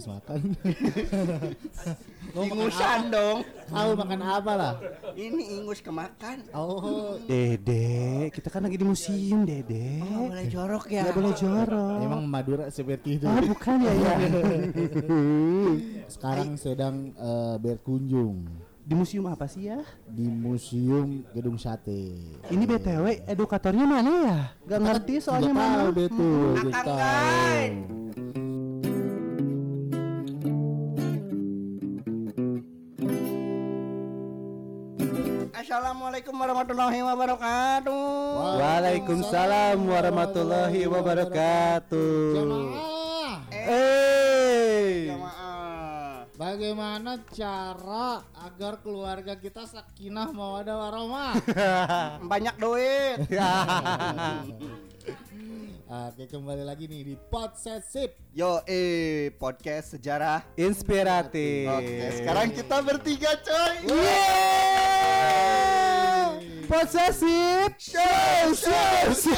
habis makan. Lo Ingusan apa? dong. Tahu makan apa lah? Ini ingus kemakan. Oh, Dede, kita kan lagi di museum, Dede. Oh, boleh jorok ya. Nggak boleh jorok. emang Madura seperti itu. Ah, bukan ya ya. Sekarang sedang eh, berkunjung di museum apa sih ya? di Museum Gedung Sate. Ini BTW edukatornya mana ya? Gak ngerti soalnya mana. betul, Hmm, nggak Akang Assalamualaikum warahmatullahi wabarakatuh. Waalaikumsalam warahmatullahi wabarakatuh. Jamaah, Eh. Jamaah. bagaimana cara agar keluarga kita sakinah mawadah warahmah? Banyak duit. Oke, kembali lagi nih di Podsesip. Yo, eh podcast sejarah. Inspiratif. Oke, sekarang kita bertiga coy. Posesif. Show, show,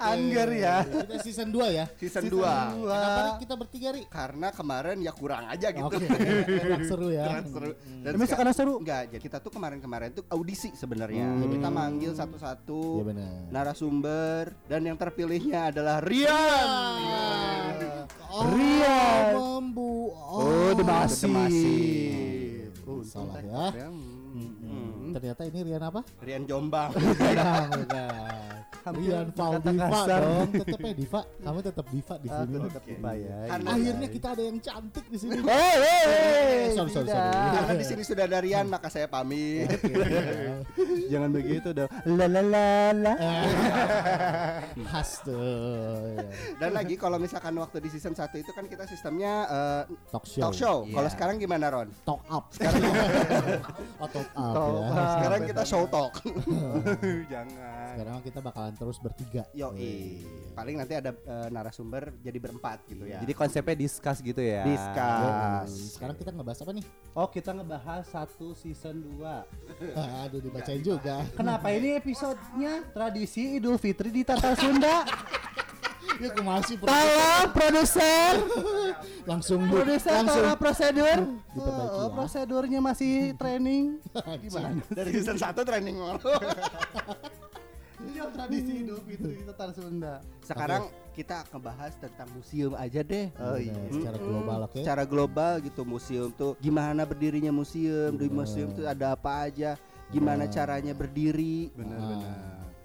Angger ya. Kita season 2 ya. Season 2. Kenapa kita bertiga Ri? Karena kemarin ya kurang aja gitu. Oke, kurang seru ya. Kurang seru. Dan Emang seka- sekarang seru? Enggak, jadi kita tuh kemarin-kemarin tuh audisi sebenarnya. Hmm. Jadi Kita manggil satu-satu Iya benar. narasumber dan yang terpilihnya adalah Rian. Oh, Rian. Membu. Oh, Demasi. Demasi. Oh, salah ya. Hmm. Ternyata ini Rian apa? Rian Jombang. Bukan. Hampir Rian Val kata Diva kasar. dong. Tetep ya Diva. Kamu tetap Diva di sini. Aku tetap dibayar. Karena- Akhirnya kita ada yang cantik di sini. Hey, hey, hey. Sorry, sorry, Tidak. sorry. Karena di sini sudah ada Rian, maka saya pamit. Jangan begitu dong. La la la la. Khas tuh. ya. Dan lagi kalau misalkan waktu di season 1 itu kan kita sistemnya eh, Talk show. talk show. Iya. Kalau sekarang gimana Ron? Talk up. Sekarang oh, talk up Talk ya. up. Sekarang kita show talk. Jangan. Sekarang kita bakalan terus bertiga. Yo, paling nanti ada eh, narasumber jadi berempat gitu ya. Jadi konsepnya discuss gitu ya. discuss. Sekarang kita ngebahas apa nih? Oh, kita ngebahas satu season 2. Aduh dibacain juga. Kenapa ini episodenya tradisi Idul Fitri di Tatar Sunda? Ya aku masih Tolong produser, langsung produser langsung tolong prosedur. Diperbaiki Oh, ya. prosedurnya masih training. Gimana? Dari season 1 training mulu. Iya, tradisi Idul Fitri di Tatar Sunda. Sekarang kita ngebahas tentang museum aja deh. Oh, iya. Secara global oke. Secara global gitu museum tuh gimana berdirinya museum, di museum tuh ada apa aja, gimana caranya berdiri. Benar.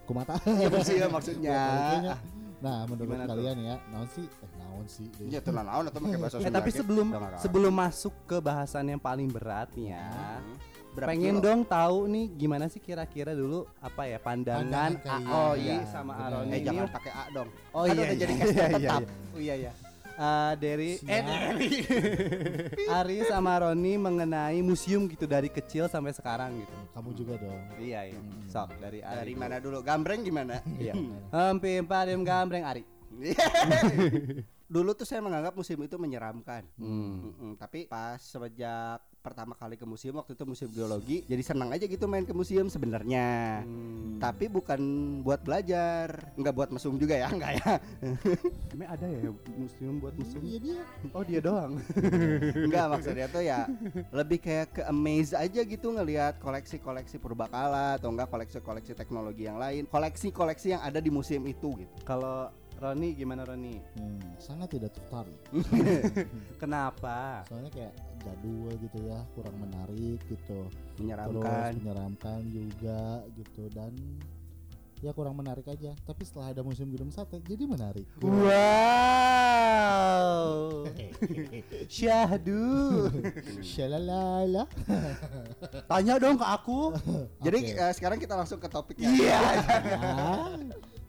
Kumata. Ya, museum maksudnya. Kayaknya. Nah, menurut Gimana tuh? kalian ya, naon sih? Eh, naon sih? deh. Ya tenan naon atau pakai bahasa Eh Sunda tapi gitu. sebelum sebelum masuk ke bahasan yang paling berat nih ya. Hmm. Berapa pengen kilo? dong tahu nih gimana sih kira-kira dulu apa ya pandangan Pandangan kayak- oh iya, iya sama benar. Aaron Eh ini jangan pakai A dong. oh Kan iya udah iya, jadi iya, iya, tetap. iya. oh iya iya Eh, dari eh dari Ari sama Roni mengenai museum gitu dari kecil sampai sekarang gitu Kamu juga dong. iya iya sok dari Ari Dari dulu. mana dulu? Gambreng gimana? iya Hempi padim gambreng Ari Dulu tuh saya menganggap museum itu menyeramkan. Hmm. Mm-mm, tapi pas semenjak pertama kali ke museum waktu itu museum geologi, jadi senang aja gitu main ke museum sebenarnya. Hmm. Tapi bukan buat belajar, nggak buat mesum juga ya, enggak ya? Emang ada ya museum buat museum Iya dia. oh dia doang Enggak maksudnya tuh ya lebih kayak ke amaze aja gitu ngelihat koleksi-koleksi purbakala atau enggak koleksi-koleksi teknologi yang lain, koleksi-koleksi yang ada di museum itu gitu. kalau Roni gimana Roni Hmm, sangat tidak tertarik. kenapa Soalnya kayak jadul gitu ya, kurang menarik gitu. Terus Menyeramkan. menyeramkan juga gitu dan ya kurang menarik aja. Tapi setelah ada museum gedung sate jadi menarik. Wow. Syahdu. Shalalala. Tanya dong ke aku. Jadi Oke. eh, sekarang kita langsung ke topiknya. Iya. Nah,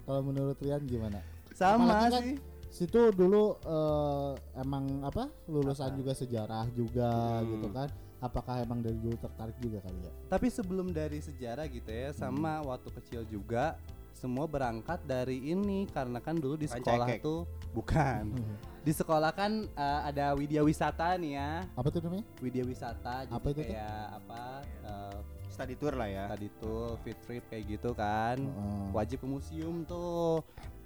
kalau menurut Rian gimana? Sama Apalagi kan sih. Situ dulu eh, emang apa lulusan juga sejarah juga Hmm. gitu kan. Apakah emang dari dulu tertarik juga kali ya? Tapi sebelum dari sejarah gitu ya, sama waktu kecil juga semua berangkat dari ini karena kan dulu di sekolah Pancake. tuh bukan. Di sekolah kan eh, ada widya wisata nih ya. Apa tuh namanya? Widya wisata jadi Apa itu tuh? kayak apa eh, Study tour lah ya. tadi tuh fit trip kayak gitu kan Heeh. wajib ke museum tuh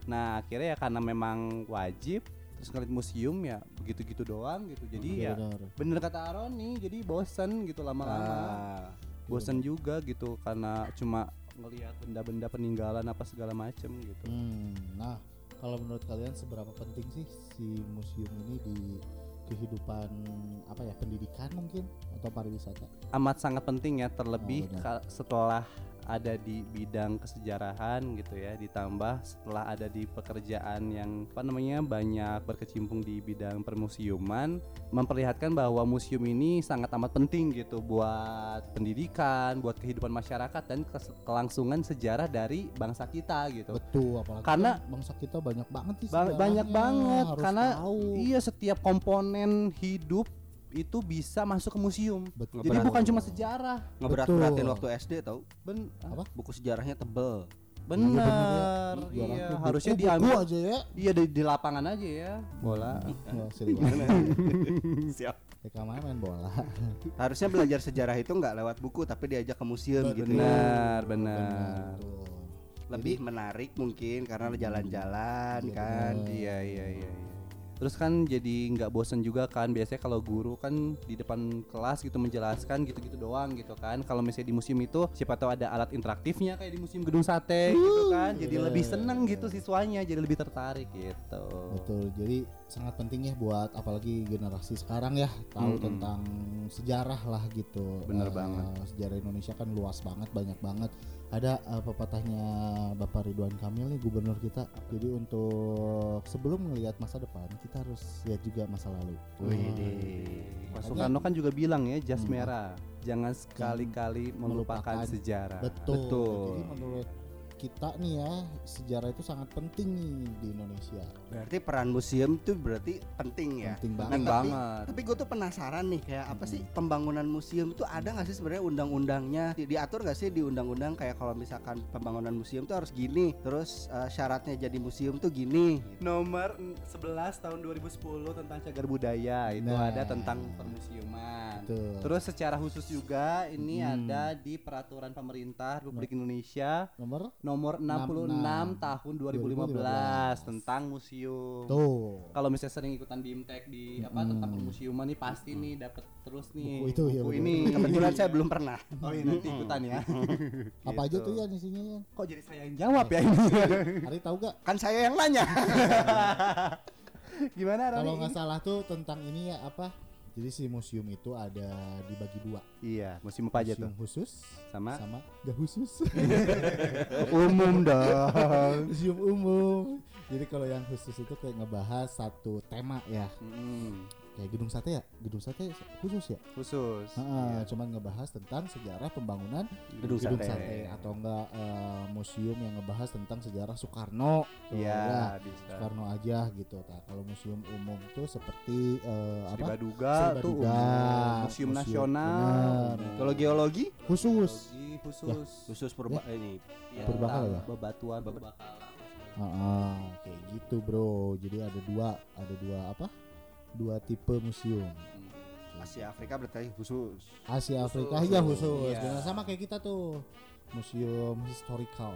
nah akhirnya ya karena memang wajib terus ngeliat museum ya begitu-gitu doang gitu jadi Iya, ya benar. bener kata Aroni jadi bosen gitu lama-lama Ah, bosen juga gitu karena cuma ngelihat benda-benda peninggalan apa segala macem gitu Hmm, nah kalau menurut kalian seberapa penting sih si museum ini di kehidupan apa ya pendidikan mungkin atau pariwisata? amat sangat penting ya terlebih Oh, benar. setelah ada di bidang kesejarahan gitu ya ditambah setelah ada di pekerjaan yang apa namanya banyak berkecimpung di bidang permusiuman memperlihatkan bahwa museum ini sangat amat penting gitu buat pendidikan buat kehidupan masyarakat dan kelangsungan sejarah dari bangsa kita gitu Betul, apalagi Karena- kan bangsa kita banyak banget sih Ba- banyak banget karena tahu. iya setiap komponen hidup itu bisa masuk ke museum. Betul. jadi bukan cuma sejarah. Ngeberat-beratin waktu SD tau. Ben Apa? buku sejarahnya tebel. Bener, Iya, bener ya. iya harusnya buku- diambil. buku aja ya. iya di, di lapangan aja ya. Bola. Serius. siap. Kayak ke mana main bola. harusnya belajar sejarah itu nggak lewat buku tapi diajak ke museum gitu ya. Benar benar. Betul. lebih menarik mungkin karena jalan-jalan Iya, kan. iya iya iya iya. Terus kan jadi nggak bosen juga kan biasanya kalau guru kan di depan kelas gitu menjelaskan gitu-gitu doang gitu kan kalau misalnya di museum itu siapa tahu ada alat interaktifnya kayak di museum gedung sate gitu kan jadi iya. lebih seneng gitu siswanya jadi lebih tertarik gitu Betul. Jadi sangat penting ya buat apalagi generasi sekarang ya tahu Mm-mm. tentang sejarah lah gitu. Bener Eh, banget. Sejarah Indonesia kan luas banget, banyak banget. Ada eh, pepatahnya Bapak Ridwan Kamil nih gubernur kita. Jadi untuk sebelum melihat masa depan, kita harus lihat juga masa lalu. Widih. Pak Soekarno kan juga bilang ya jas Hmm. merah jangan sekali-kali melupakan melupakan. sejarah Betul. Jadi menurut kita nih ya, sejarah itu sangat penting nih di Indonesia. berarti peran museum tuh berarti penting ya Penting Nah, banget. Penting tapi, banget. tapi gue tuh penasaran nih kayak apa sih pembangunan museum itu ada nggak sih sebenarnya undang-undangnya Di- diatur nggak sih di undang-undang kayak kalau misalkan pembangunan museum tuh harus gini terus eh, syaratnya jadi museum tuh gini nomor 11 tahun 2010 tentang cagar budaya itu Nah. ada tentang permusiuman Betul. Terus secara khusus juga ini Hmm. ada di peraturan pemerintah Republik Indonesia Nomor nomor 66 tahun 2015 2015 tentang museum. tuh. Kalau misalnya sering ikutan BIMTEK di apa tentang permusiuman nih pasti nih dapat terus nih Buku itu, ya, buku ini. kebetulan saya belum pernah Oh iya nanti ikutan ya. Apa aja Gitu. tuh ya isinya ya? Kok jadi saya yang jawab ya ini? Hari tahu gak? kan saya yang nanya Gimana Roni? Kalau nggak salah tuh tentang ini ya apa? Jadi si museum itu ada dibagi dua. Iya, museum apa aja tuh? museum khusus Sama sama gak khusus. umum dong. museum umum. Jadi kalau yang khusus itu kayak ngebahas satu tema ya. Mm, Kayak gedung sate ya? Gedung sate khusus ya? khusus. Heeh, Iya. cuman ngebahas tentang sejarah pembangunan Gedung gedung sate. sate atau enggak eh, museum yang ngebahas tentang sejarah Soekarno. Iya, ya. bisa. Soekarno aja gitu. Nah, kalau museum umum tuh seperti Sri apa? Baduga Sri tuh umum. Museum Nasional. benar. kalau geologi Khusus. Geologi khusus. khusus purba ini Ya, Berbakal tentang ya? Bebatuan berbakala. Heeh, kayak gitu bro. Jadi ada dua, ada dua apa? Dua tipe museum. Asia Afrika berarti khusus Asia Khusus. Afrika ya khusus. Iya. Benar sama kayak kita tuh. Museum historical.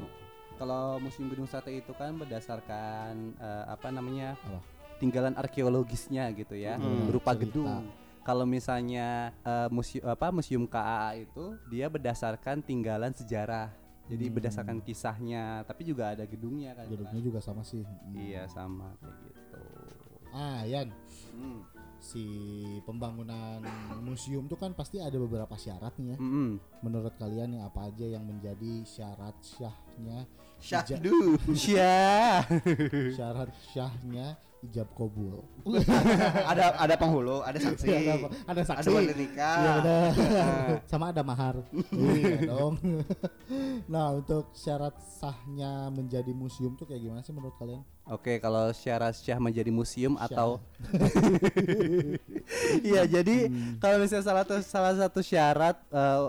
Kalau museum gedung sate itu kan berdasarkan eh, apa namanya? Apa? tinggalan arkeologisnya gitu ya, Hmm, berupa cerita. gedung. Kalau misalnya eh, museum apa museum KAA itu dia berdasarkan tinggalan sejarah. Jadi Hmm. berdasarkan kisahnya, tapi juga ada gedungnya kan. Gedungnya juga sama sih. Hmm. Iya sama kayak gitu. Ah, Yan, Hmm. si pembangunan museum tuh kan pasti ada beberapa syarat nih ya. Mm-mm. Menurut kalian nih apa aja yang menjadi syarat syahnya syahdu Iya. syarat syahnya ijab kabul. ada ada penghulu ada saksi ada, apa? ada ada saksi. wali nikah Iya benar. Sama ada mahar. iya dong. nah, untuk syarat sahnya menjadi museum tuh kayak gimana sih menurut kalian? Oke, kalau syarat syah menjadi museum Syah. atau Iya, jadi kalau misalnya salah satu salah satu syarat eh,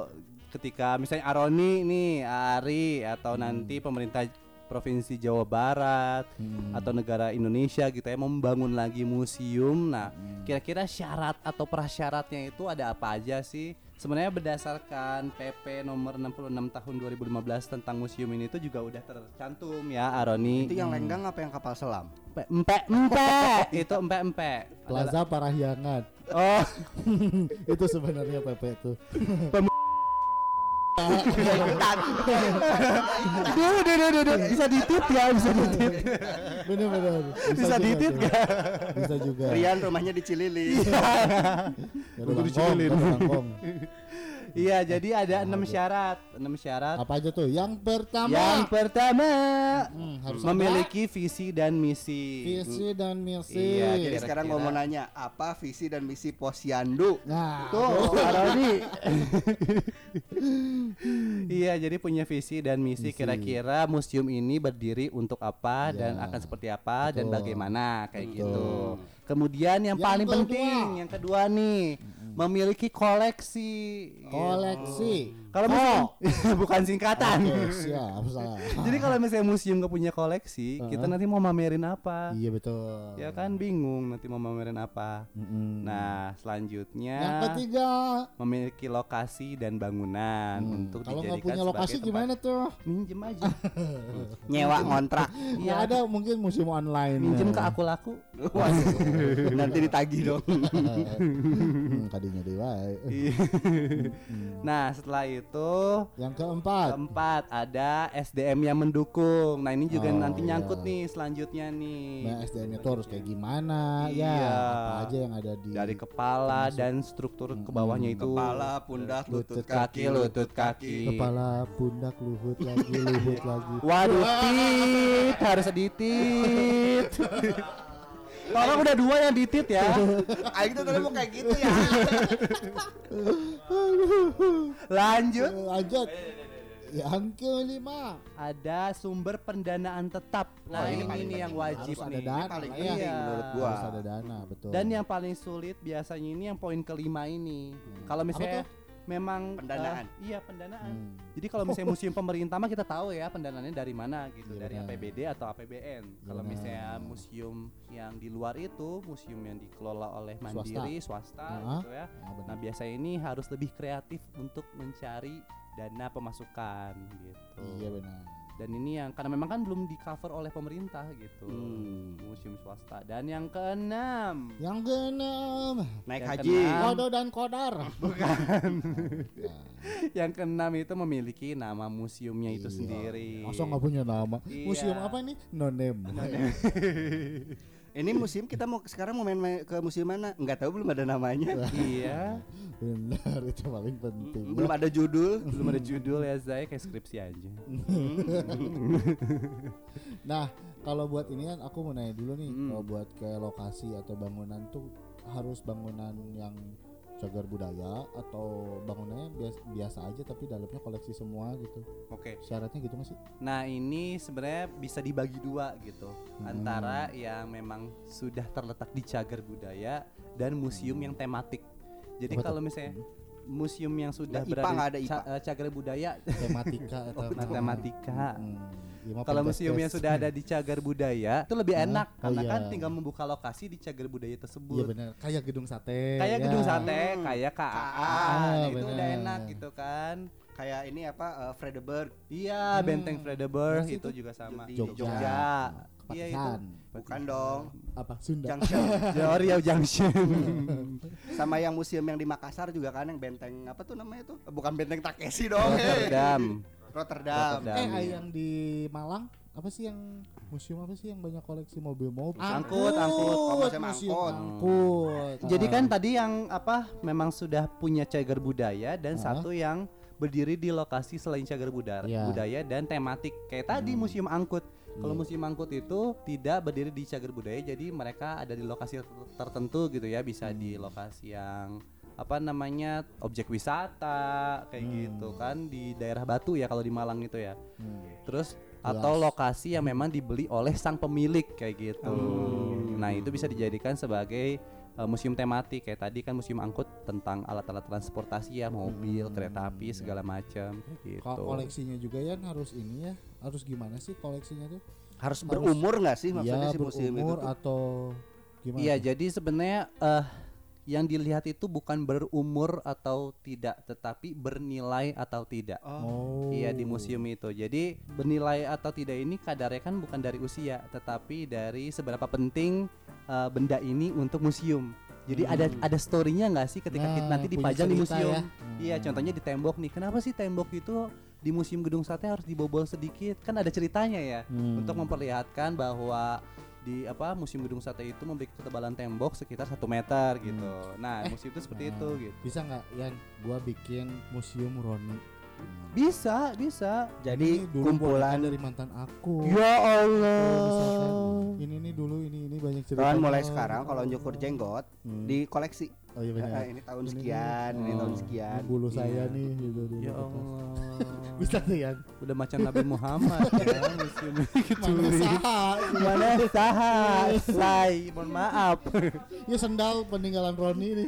ketika misalnya Aroni nih, Ari atau nanti pemerintah provinsi Jawa Barat Hmm. atau negara Indonesia gitu ya membangun lagi museum. Nah, Hmm. kira-kira syarat atau prasyaratnya itu ada apa aja sih? Sebenarnya berdasarkan PP nomor 66 tahun 2015 tentang museum ini itu juga udah tercantum ya Aroni. Itu yang lenggang apa yang kapal selam? Empe empe empe itu empe empe. Plaza Parahyangan. Oh, itu sebenarnya PP itu. duh, duh, duh, duh, duh. bisa ditit ya, bisa ditit. Bener bener. Bisa ditit gak? Bisa juga. Rian rumahnya di Cilili. Gak ada Tunggu bangkong, Iya, jadi ada enam syarat, enam syarat. Apa aja tuh? Yang pertama. Yang pertama Hmm, harus memiliki visi dan misi. visi dan misi. Iya, Jadi Kira-kira. sekarang gua mau nanya, apa visi dan misi Posyandu? Nah, Tuh, Aroni. iya, jadi punya visi dan misi Misi. kira-kira museum ini berdiri untuk apa dan Ya. akan seperti apa dan Betul. bagaimana kayak Betul. gitu. Kemudian yang, Yang paling kedua. penting, yang kedua nih, memiliki koleksi. koleksi. Kalau museum bukan singkatan. Oke, siap, salah. Jadi kalau misalnya museum gak punya koleksi, kita nanti mau mamerin apa? Iya betul. Ya kan bingung nanti mau mamerin apa. Mm-mm. Nah, selanjutnya yang ketiga, memiliki lokasi dan bangunan hmm, untuk kalau dijadikan nggak punya lokasi tempat gimana tuh? minjem aja. Nyewa ngontrak. Nggak ada mungkin museum online. minjem ke aku laku. Nanti ditagih dong. hmm, tadinya dewa. Iya. nah, setelah itu Yang keempat, keempat ada SDM yang mendukung. Nah, ini juga Oh, nanti iya. nyangkut nih selanjutnya nih. nah, SDM-nya tuh harus kayak gimana? Iya. Ya, apa aja yang ada di Dari kepala termasuk- dan struktur ke bawahnya itu. Kepala, pundak, lutut, Lutut, kaki, lutut, kaki. kepala, pundak, luhut lagi, luhut lagi. Waduh, tit, harus ditit. Orang udah dua yang ditit ya. Aing tuh tadi mau kayak gitu ya. Lanjut. Lanjut. Yang kelima, Ada sumber pendanaan tetap. Nah, Oh, ini ini paling ini yang wajib harus ada nih. dana paling penting ya. menurut gua. Harus ada dana, betul. Dan yang paling sulit biasanya ini yang poin kelima ini. Kalau Apa misalnya tuh? Memang Pendanaan. eh, iya, pendanaan. Hmm. Jadi kalau misalnya museum pemerintah mah kita tahu ya pendanaannya dari mana gitu, Iya, dari benar. APBD atau APBN. Kalau misalnya museum yang di luar itu, museum yang dikelola oleh mandiri, swasta, Ah, gitu ya. Ah, benar. Nah, biasanya ini harus lebih kreatif untuk mencari dana pemasukan gitu. Iya benar. Dan ini yang karena memang kan belum di cover oleh pemerintah gitu. Hmm. Museum swasta. Dan yang keenam, Yang keenam, Naik Yang haji. keenam. kodo dan kodar. bukan. Nah, yang keenam itu memiliki nama museumnya itu Iya. sendiri. Masa nggak punya nama? Iya. Museum apa ini? No name. Ini museum kita mau sekarang mau main, main ke museum mana? Enggak tahu belum ada namanya. iya. Benar itu paling penting. belum ada judul. Belum ada judul ya Zai kayak skripsi aja. Nah, kalau buat ini kan aku mau nanya dulu nih, Hmm. kalau buat kayak lokasi atau bangunan tuh harus bangunan yang cagar budaya atau bangunannya biasa, biasa aja tapi dalamnya koleksi semua gitu. Oke. Syaratnya gitu nggak sih? Nah, ini sebenarnya bisa dibagi dua gitu. Hmm. Antara yang memang sudah terletak di cagar budaya dan museum yang tematik. Jadi kalau misalnya museum yang sudah IPA berada ada di IPA. ca- eh, cagar budaya Tematika atau tematika. Hmm, iya Kalau museum yang sudah ada di cagar budaya itu lebih Hah? enak Oh, karena kan iya. tinggal membuka lokasi di cagar budaya Iya tersebut. benar, kayak gedung sate. kayak ya. gedung sate, Hmm. kayak KAA, Ah, Nah, itu bener. udah enak gitu kan. Kayak ini apa? uh, Frederick. Iya, Hmm. Benteng Frederick Terus itu itu? juga sama. Di Jogja. Jogja. Iya itu. Bukan dong. Apa Sunda? Junction. Ya, Riau Junction. Sama yang museum yang di Makassar juga kan yang benteng apa tuh namanya tuh? Bukan benteng Takeshi dong. hey. Rotterdam. Rotterdam. Rotterdam. Eh, iya. yang di Malang apa sih yang museum apa sih yang banyak koleksi mobil-mobil? Angkut, angkut. Oh, museum angkut. angkut. Jadi kan tadi yang apa memang sudah punya cagar budaya dan Ah. satu yang berdiri di lokasi selain cagar budaya, Iya. budaya dan tematik. Kayak tadi Hmm. museum angkut. Kalau Iya. museum angkut itu tidak berdiri di cagar budaya, jadi mereka ada di lokasi ter- tertentu gitu ya, bisa di Hmm. lokasi yang apa namanya objek wisata kayak Hmm. gitu kan di daerah Batu ya kalau di Malang itu ya. Hmm. Terus Jelas. atau lokasi yang memang dibeli oleh sang pemilik kayak gitu. Hmm. Nah, itu bisa dijadikan sebagai eh, museum tematik kayak tadi kan museum angkut tentang alat-alat transportasi ya mobil Hmm, kereta api iya. segala macam kayak gitu Ko- koleksinya juga ya harus ini ya harus gimana sih koleksinya tuh Harus berumur nggak sih maksudnya Iya si museum itu berumur tuh? atau gimana Iya, jadi sebenarnya eh yang dilihat itu bukan berumur atau tidak, tetapi bernilai atau tidak. oh Iya di museum itu. Jadi bernilai atau tidak ini kadarnya kan bukan dari usia, tetapi dari seberapa penting eh, benda ini untuk museum. Jadi ada Hmm. ada storynya nggak sih ketika Nah, kita nanti dipajang di museum? ya. Iya, Hmm. contohnya di tembok nih. Kenapa sih tembok itu di museum Gedung Sate harus dibobol sedikit? Kan ada ceritanya ya Hmm. untuk memperlihatkan bahwa di apa museum gedung sate itu memiliki ketebalan tembok sekitar satu meter gitu. Nah Eh, museum itu seperti nah, itu gitu. bisa nggak yang gua bikin museum Roni Bisa bisa. Jadi Ini dulu kumpulan dari mantan aku Ya Allah. Misalkan, ini nih dulu ini ini banyak cerita mulai sekarang kalau nyukur jenggot Hmm. di koleksi. Oh iya Eh, benar ini tahun Ini nih, sekian, ini oh, tahun sekian. Ini bulu saya Iya. nih gitu dulu Ya. Allah. bisa tuh ya Udah macam Nabi Muhammad ya mana saha Mana saha? Lai, mohon maaf. ya sendal peninggalan Roni ini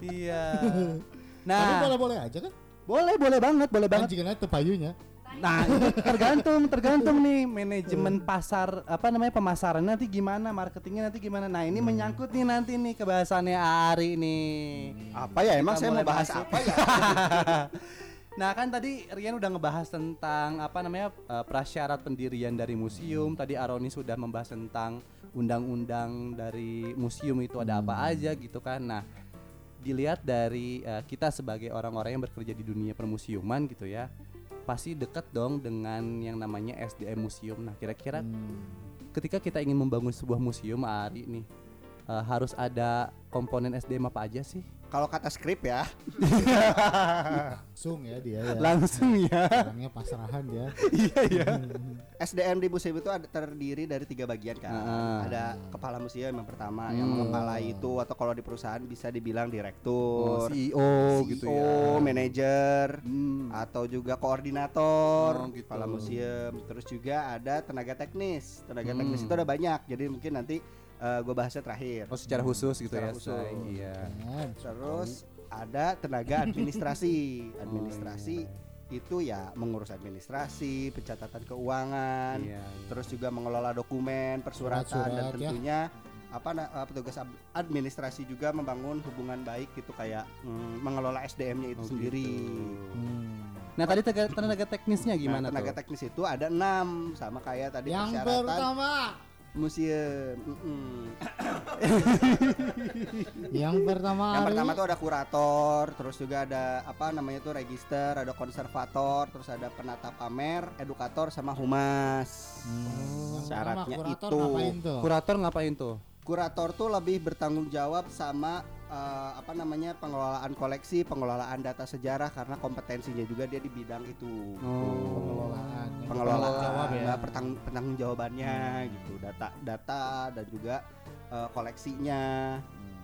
iya. tapi Nah, boleh boleh aja kan boleh boleh banget, boleh banget. banget jika tepayunya Nah, tergantung, tergantung nih manajemen pasar apa namanya pemasaran nanti gimana, marketingnya nanti gimana. Nah, ini menyangkut nih nanti nih kebahasannya Ari nih. Apa ya emang Kita saya mau bahas masuk. apa ya? nah, kan tadi Rian udah ngebahas tentang apa namanya eh, prasyarat pendirian dari museum. Tadi Aroni sudah membahas tentang undang-undang dari museum itu ada apa aja gitu kan. Nah, dilihat dari eh, kita sebagai orang-orang yang bekerja di dunia permusiuman gitu ya pasti dekat dong dengan yang namanya SDM museum. Nah, kira-kira Hmm. ketika kita ingin membangun sebuah museum, Ari nih eh, harus ada komponen SDM apa aja sih? Kalau kata skrip ya, langsung ya dia ya Langsung ya. orangnya pasrahan ya Iya ya. SDM di museum itu ada terdiri dari tiga bagian kan. Ah. Ada kepala museum yang pertama yang Hmm. mengepalai itu atau kalau di perusahaan bisa dibilang Oh, direktur, CEO, gitu ya. CEO, manajer, Hmm. atau juga koordinator Oh, gitu. kepala museum. Terus juga ada tenaga teknis. Tenaga Hmm. teknis itu ada banyak. Jadi mungkin nanti gue bahasnya terakhir. Oh, secara khusus gitu Secara ya. khusus. Say. Iya. Terus ada tenaga administrasi. Administrasi itu ya mengurus administrasi, pencatatan keuangan, Iya. terus juga mengelola dokumen, persuratan dan Surat-surat, ya. tentunya apa na- eh, petugas administrasi juga membangun hubungan baik gitu kayak mm, mengelola SDM-nya itu Oh, sendiri. gitu. Hmm. Nah, tadi tenaga, tenaga teknisnya gimana nah, tenaga tuh? teknis itu ada enam sama kayak tadi yang persyaratan pertama museum. Yang pertama Yang pertama tuh ada kurator, terus juga ada apa namanya tuh register, ada konservator, terus ada penata pamer, edukator sama humas. Hmm. Syaratnya pertama, kurator itu. ngapain tuh? Kurator ngapain tuh? Kurator tuh lebih bertanggung jawab sama eh, apa namanya pengelolaan koleksi, pengelolaan data sejarah karena kompetensinya juga dia di bidang itu. pengelolaan Yang Pengelolaan, bertanggung jawab ya nah, pertang- pertanggung jawabannya gitu, data-data dan juga eh, koleksinya.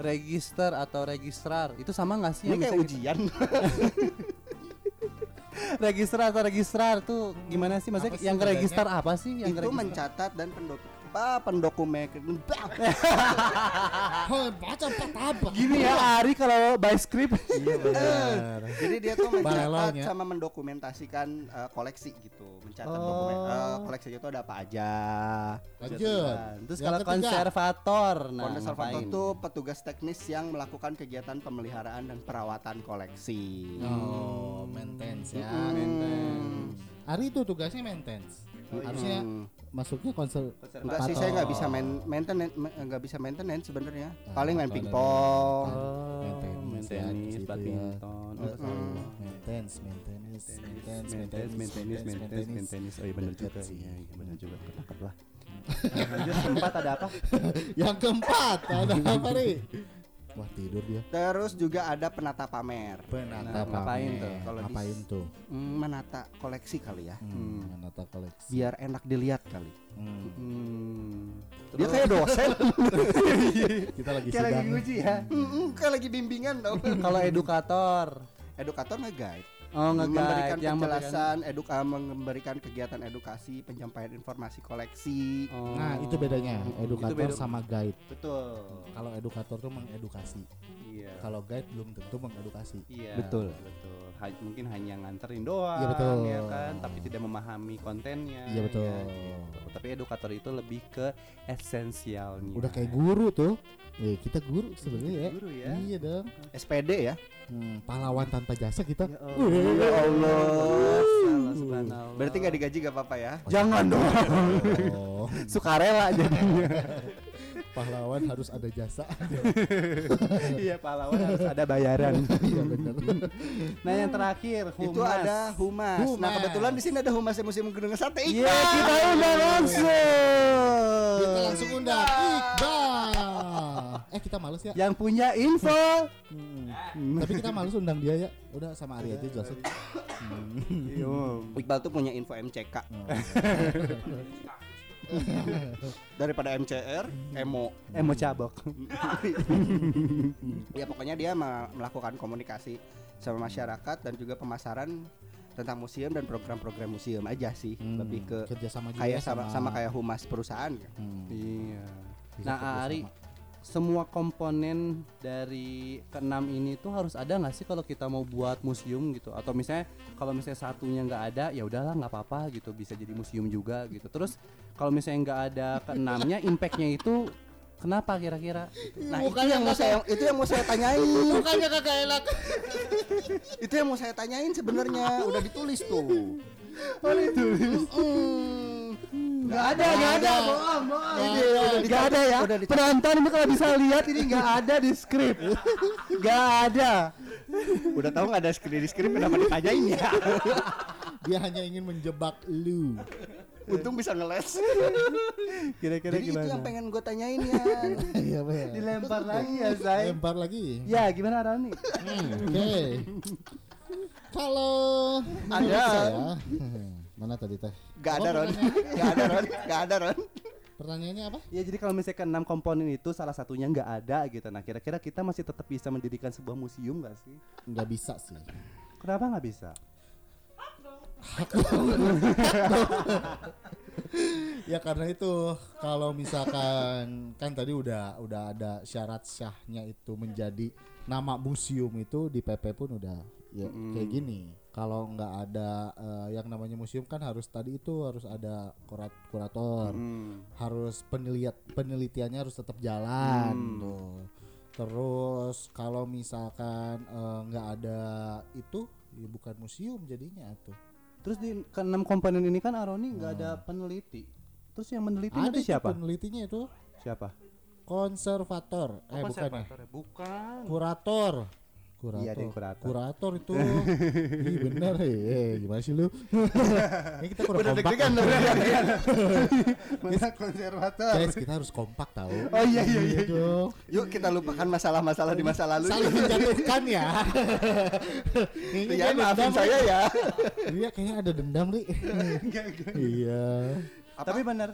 Register atau registrar itu sama nggak sih? Ini kayak ujian. Registrar atau registrar tuh gimana sih? Maksudnya Apa sih yang register apa sih? Yang itu register? mencatat dan pendok apa pendokumen Oh, baca apa Gini ya Ari kalau by script. Iya benar. Jadi dia tuh mencatat sama mendokumentasikan eh, koleksi gitu, mencatat Oh. dokumen eh, koleksinya itu ada apa aja. lanjut. Terus kalau konservator Nah Konservator ngapain? itu petugas teknis yang melakukan kegiatan pemeliharaan dan perawatan koleksi. oh maintenance ya maintenance. Ari itu tugasnya maintenance? Harusnya. Masuknya konser Enggak sih saya nggak bisa main maintenance ma- nggak bisa maintenance sebenarnya. Ah, Paling main pingpong. Oh, Maintenance ya, maintenance, di situ ya. badminton. Oh, maintenance maintenance maintenance maintenance, maintenance, maintenance, maintenance. Oh iya benar juga. Iya, iya benar juga. Ketangkep lah. Lanjut keempat ada apa? yang keempat ada apa nih wah tidur dia Terus juga ada penata pamer. penata Nah, ngapain pamer. tuh? Kalau ngapain tuh Hmm, menata koleksi kali ya. hmm, menata koleksi Biar enak dilihat kali. Hmm. Hmm. Dia kayak dosen. kita lagi Kayak lagi nguji ya. Mm, kayak lagi bimbingan tau. Kalau edukator. Edukator nge-guide. Oh, memberikan yang penjelasan, eduka, memberikan kegiatan edukasi, penyampaian informasi koleksi. Oh. Nah, itu bedanya edukator beda. sama guide. Betul. Kalau edukator tuh mengedukasi. Iya. Kalau guide belum tentu mengedukasi. Iya, Betul. betul. Ha- mungkin hanya nganterin doang, Iya, betul. ya kan, tapi tidak memahami kontennya. Iya, betul. ya, gitu. Tapi edukator itu lebih ke esensialnya. Udah kayak guru tuh. Eh, kita guru sebenarnya ya. Guru ya. Iya dong. SPD ya. Hmm, pahlawan tanpa jasa kita. Ya Ya Allah. Subhanallah. Berarti nggak digaji gak apa-apa ya? Jangan dong. Oh, Sukarela jadinya. pahlawan harus ada jasa. iya, pahlawan harus ada bayaran. Iya benar. nah, yang terakhir humas. Itu ada humas. Nah Humas. kebetulan di sini ada humas museum Gunung Sate. Iya, kita undang langsung. Kita langsung undang Iqbal. Eh kita males ya. Yang punya info. Hmm. Tapi kita males undang dia ya. Udah sama Ari aja jelasin. Hmm. Iya. Iqbal tuh punya info MCK Oh. daripada MCR, emo. Mau cabok. ya pokoknya dia melakukan komunikasi sama masyarakat dan juga pemasaran tentang museum dan program-program museum aja sih. Hmm, Lebih ke kerja sama juga kayak sama, sama kayak humas perusahaan. Hmm, Iya. Nah, Ari, sama. Semua komponen dari keenam ini tuh harus ada nggak sih kalau kita mau buat museum gitu? Atau misalnya kalau misalnya satunya nggak ada, ya udahlah nggak apa-apa gitu, bisa jadi museum juga gitu. Terus kalau misalnya nggak ada keenamnya, impactnya itu kenapa kira-kira? Nah, itu yang mau saya itu yang mau saya tanyain. Mukanya kagak enak. itu yang mau saya tanyain sebenarnya udah ditulis tuh. Oh ditulis. Nggak ada, nggak ada, bohong, bohong. Ini Udah Nggak ada ya. Penonton ini kalau bisa lihat ini nggak ada di skrip. Nggak ada. Udah tahu nggak ada skrip di skrip kenapa ditanyain ya? Dia hanya ingin menjebak lu. Untung bisa ngeles. Kira-kira Jadi itu gimana? yang pengen gue tanyain ya. Iya. Dilempar lagi ya, say. Lempar lagi. Ya, gimana Rani? Hmm, Oke. Kalau Ada. saya, mana tadi teh? Gak ada Ron, gak ada Ron, gak ada Ron. Pertanyaannya apa? Ya jadi kalau misalkan enam komponen itu salah satunya nggak ada gitu. Nah kira-kira kita masih tetap bisa mendirikan sebuah museum nggak sih? Nggak bisa sih. Kenapa nggak bisa? ya karena itu kalau misalkan kan tadi udah udah ada syarat syahnya itu menjadi nama museum itu di PP pun udah ya kayak gini kalau nggak ada eh, yang namanya museum kan harus tadi itu harus ada kurat kurator Hmm. harus penelitian penelitiannya harus tetap jalan Hmm. tuh terus kalau misalkan eh, nggak ada itu ya bukan museum jadinya tuh Terus di keenam komponen ini kan Aroni nggak ada peneliti. Terus yang meneliti ada itu siapa? penelitinya itu Siapa? konservator eh bukan ya Bukan. kurator kurator Iya, yang kurator. kurator itu Ih, bener ya eh, gimana sih lu ini kita kurang Udah kompak deg-degan, deg-degan. Mana konservator? guys kita harus kompak tahu Oh iya iya iya. dong Yuk kita lupakan masalah-masalah di masa lalu. saling menjatuhkan ya Kayaknya Ya maafin saya ya. Iya kayaknya ada dendam li Iya Tapi benar.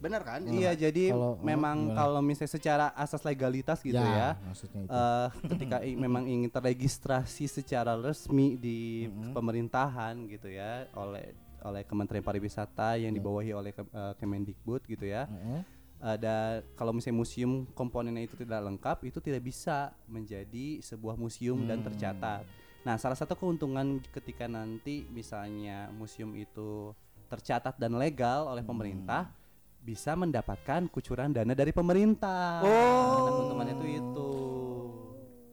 Benar kan? Iya, jadi Kalau- memang kalau misalnya secara asas legalitas gitu ya. maksudnya itu eh ketika i- memang ingin terregistrasi secara resmi di pemerintahan gitu ya oleh oleh Kementerian Pariwisata yang dibawahi oleh Ke- eh, Kemendikbud gitu ya. Heeh. Ada kalau misalnya museum komponennya itu tidak lengkap itu tidak bisa menjadi sebuah museum dan tercatat. Nah, salah satu keuntungan ketika nanti misalnya museum itu tercatat dan legal oleh pemerintah bisa mendapatkan kucuran dana dari pemerintah. Nah, keuntungannya itu itu.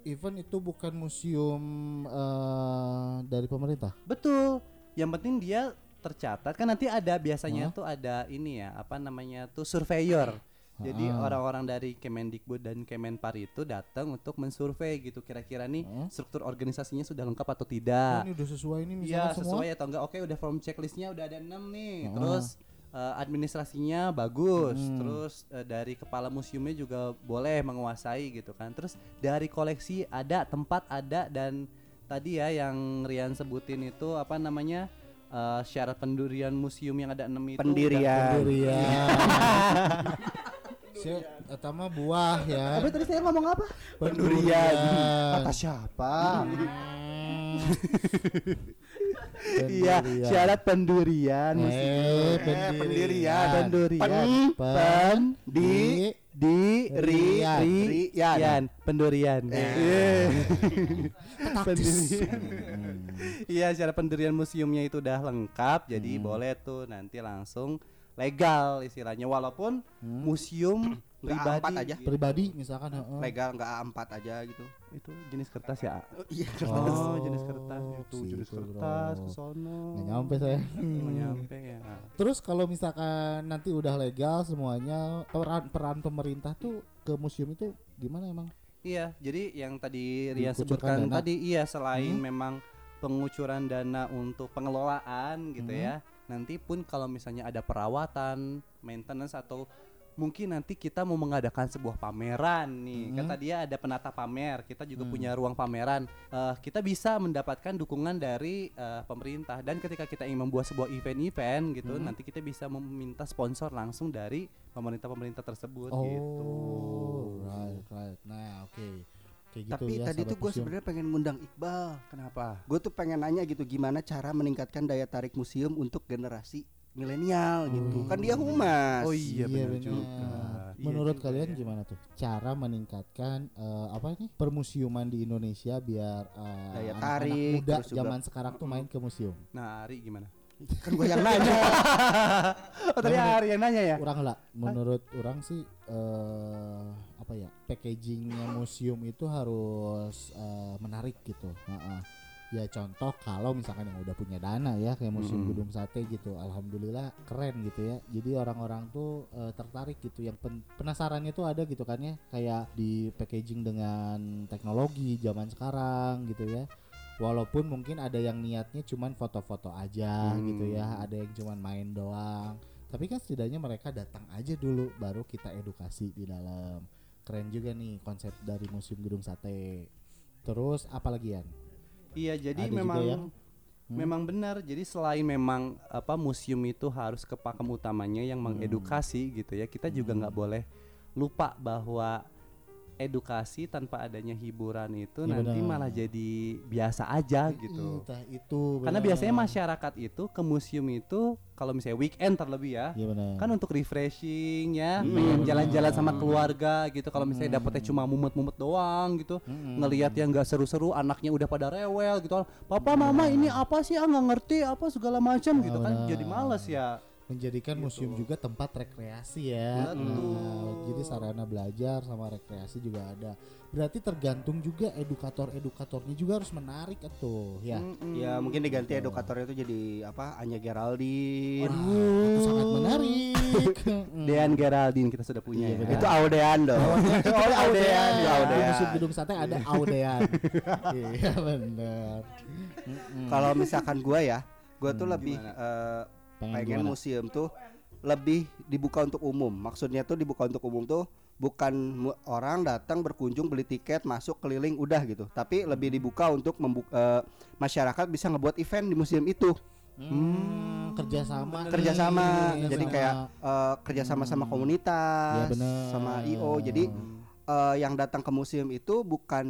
Even itu bukan museum eh, dari pemerintah Betul. Yang penting dia tercatat kan nanti ada biasanya tuh ada ini ya apa namanya tuh surveyor. Jadi Ah. orang-orang dari Kemendikbud dan Kemenpar itu datang untuk mensurvei gitu kira-kira nih Ah. struktur organisasinya sudah lengkap atau Oh, tidak. ini udah sesuai ini Iya misalnya semua sesuai atau enggak? Oke udah form checklistnya udah ada enam nih. Ah. Terus eh, administrasinya bagus. Hmm. Terus eh, dari kepala museumnya juga boleh menguasai gitu kan. Terus dari koleksi ada, tempat ada dan tadi ya yang Rian sebutin itu apa namanya eh, syarat pendirian museum yang ada enam itu. Pendirian. pendirian Si eta mah buah ya Tapi tadi saya ngomong apa? pendirian Kata siapa? Iya, Pendirian. syarat pendirian Eh, museum. pendirian. pendirian. Pendirian. Pen, Pen, di, Di ri, Rian. ri, yan. Pendirian. Eh. Taktis. Iya, syarat pendirian museumnya itu udah lengkap, jadi Hmm. boleh tuh nanti langsung legal istilahnya walaupun Hmm. museum pribadi A4 aja. gitu. Pribadi misalkan heeh. legal nggak A4 aja gitu itu jenis kertas ya iya oh, jenis kertas Oh, itu gitu, jenis bro. kertas ke sono Nggak nyampe saya. Nggak nyampe ya Terus kalau misalkan nanti udah legal semuanya peran peran pemerintah tuh ke museum itu gimana emang? iya jadi yang tadi Dikucurkan sebutkan dana. tadi iya selain Hmm. memang pengucuran dana untuk pengelolaan gitu Hmm. ya nanti pun kalau misalnya ada perawatan maintenance atau mungkin nanti kita mau mengadakan sebuah pameran nih kan Hmm. tadi ya ada penata pamer kita juga Hmm. punya ruang pameran Eh, kita bisa mendapatkan dukungan dari eh, pemerintah dan ketika kita ingin membuat sebuah event-event gitu Hmm. nanti kita bisa meminta sponsor langsung dari pemerintah-pemerintah tersebut Oh, gitu right, right. Nah, oke. Kayak gitu tapi ya. tadi tuh gue sebenarnya pengen ngundang Iqbal kenapa gue tuh pengen nanya gitu gimana cara meningkatkan daya tarik museum untuk generasi milenial gitu kan dia humas Oh iya, benar benar. juga. Iya Menurut juga kalian ya. gimana tuh cara meningkatkan eh, apa ini permusiuman di Indonesia biar eh, Daya anak-anak tarik, muda terus juga- zaman sekarang tuh main ke museum. nah Ari gimana kan gue yang nanya oh tadi Ari yang nanya ya Orang lah, menurut orang sih eh apa ya packagingnya museum itu harus eh, menarik gitu. Nah, ya contoh kalau misalkan yang udah punya dana ya kayak museum Mm-mm. gedung sate gitu, alhamdulillah keren gitu ya. Jadi orang-orang tuh eh, tertarik gitu. Yang pen- penasarannya tuh ada gitu kan ya, kayak di packaging dengan teknologi zaman sekarang gitu ya. Walaupun mungkin ada yang niatnya cuman foto-foto aja gitu ya, Hmm. ada yang cuman main doang. Tapi kan setidaknya mereka datang aja dulu baru kita edukasi di dalam. Keren juga nih konsep dari Museum Gedung Sate. Terus apalagi ya? Iya jadi Ada memang yang- Hmm. memang benar jadi selain memang apa museum itu harus ke pakem utamanya yang Hmm. mengedukasi gitu ya kita juga nggak boleh lupa bahwa edukasi tanpa adanya hiburan itu Iya, nanti benar. malah jadi biasa aja gitu Entah itu. karena biasanya masyarakat itu ke museum itu kalau misalnya weekend terlebih ya Iya benar. kan untuk refreshing ya Hmm. pengen jalan-jalan sama keluarga gitu kalau misalnya dapetnya cuma mumet-mumet doang gitu Mm-mm. ngelihat yang nggak seru-seru anaknya udah pada rewel gitu papa mama ini apa sih ah nggak ngerti apa segala macam gitu kan jadi males ya menjadikan museum juga tempat rekreasi ya. Betul. Nah, jadi sarana belajar sama rekreasi juga ada. Berarti tergantung juga edukator-edukatornya juga harus menarik tuh ya. Mm-mm. ya mungkin diganti edukatornya itu jadi apa Anya Geraldine Wah, itu sangat menarik. Dean Geraldine kita sudah punya Iya, ya itu Audean dong Oh, Audean. Itu Ya, Audean. Di Museum Gedung Sate ada Audean. Iya benar. Kalau misalkan gue ya gue tuh Hmm. lebih eh, Pengen pengen gimana? museum tuh lebih dibuka untuk umum. Maksudnya tuh dibuka untuk umum tuh bukan orang datang berkunjung beli tiket masuk keliling udah gitu. Tapi lebih dibuka untuk membuka masyarakat bisa ngebuat event di museum itu. Hmm, kerjasama nih, Kerjasama. kerjasama. Jadi kayak eh, kerjasama sama Hmm. komunitas, Ya, bener. sama IO. Jadi eh, yang datang ke museum itu bukan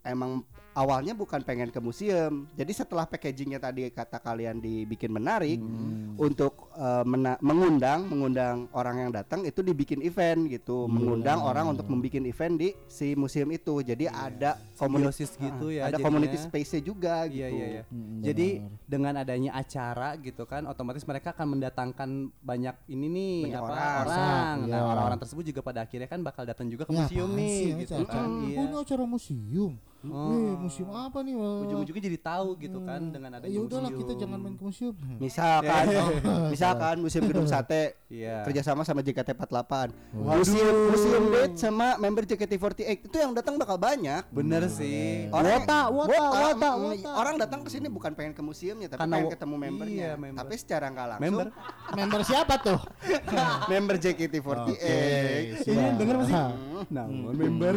emang awalnya bukan pengen ke museum. Jadi setelah packagingnya tadi kata kalian dibikin menarik Hmm. untuk eh, mena- mengundang mengundang orang yang datang itu dibikin event gitu, Iya, mengundang orang untuk membuat event di si museum itu. Jadi ada komunitas gitu ya ada jadinya. community space-nya juga gitu. Iya iya iya. Mm, Jadi benar. dengan adanya acara gitu kan, otomatis mereka akan mendatangkan banyak ini nih Banyak apa orang. orang. Iya. Nah orang-orang tersebut juga pada akhirnya kan bakal datang juga ke Ya, museum nih, sih, gitu acara? kan. Oh, Iya. ini acara museum. Oh. Wih, museum apa nih? Wah. Ujung-ujungnya jadi tahu gitu kan Hmm. dengan adanya Ya udahlah museum. kita jangan main ke museum. Misalkan misalkan museum gedung sate Iya. kerjasama sama JKT48 Waduh. museum museum date sama member JKT48 itu yang datang bakal banyak Bener sih. Orang Wota, wota, wota, wota. orang datang ke sini bukan pengen ke museumnya tapi Karena pengen ketemu membernya iya, member. tapi secara nggak langsung Member. Member siapa tuh? member JKT48 Ini denger masih? Hmm. Namun member.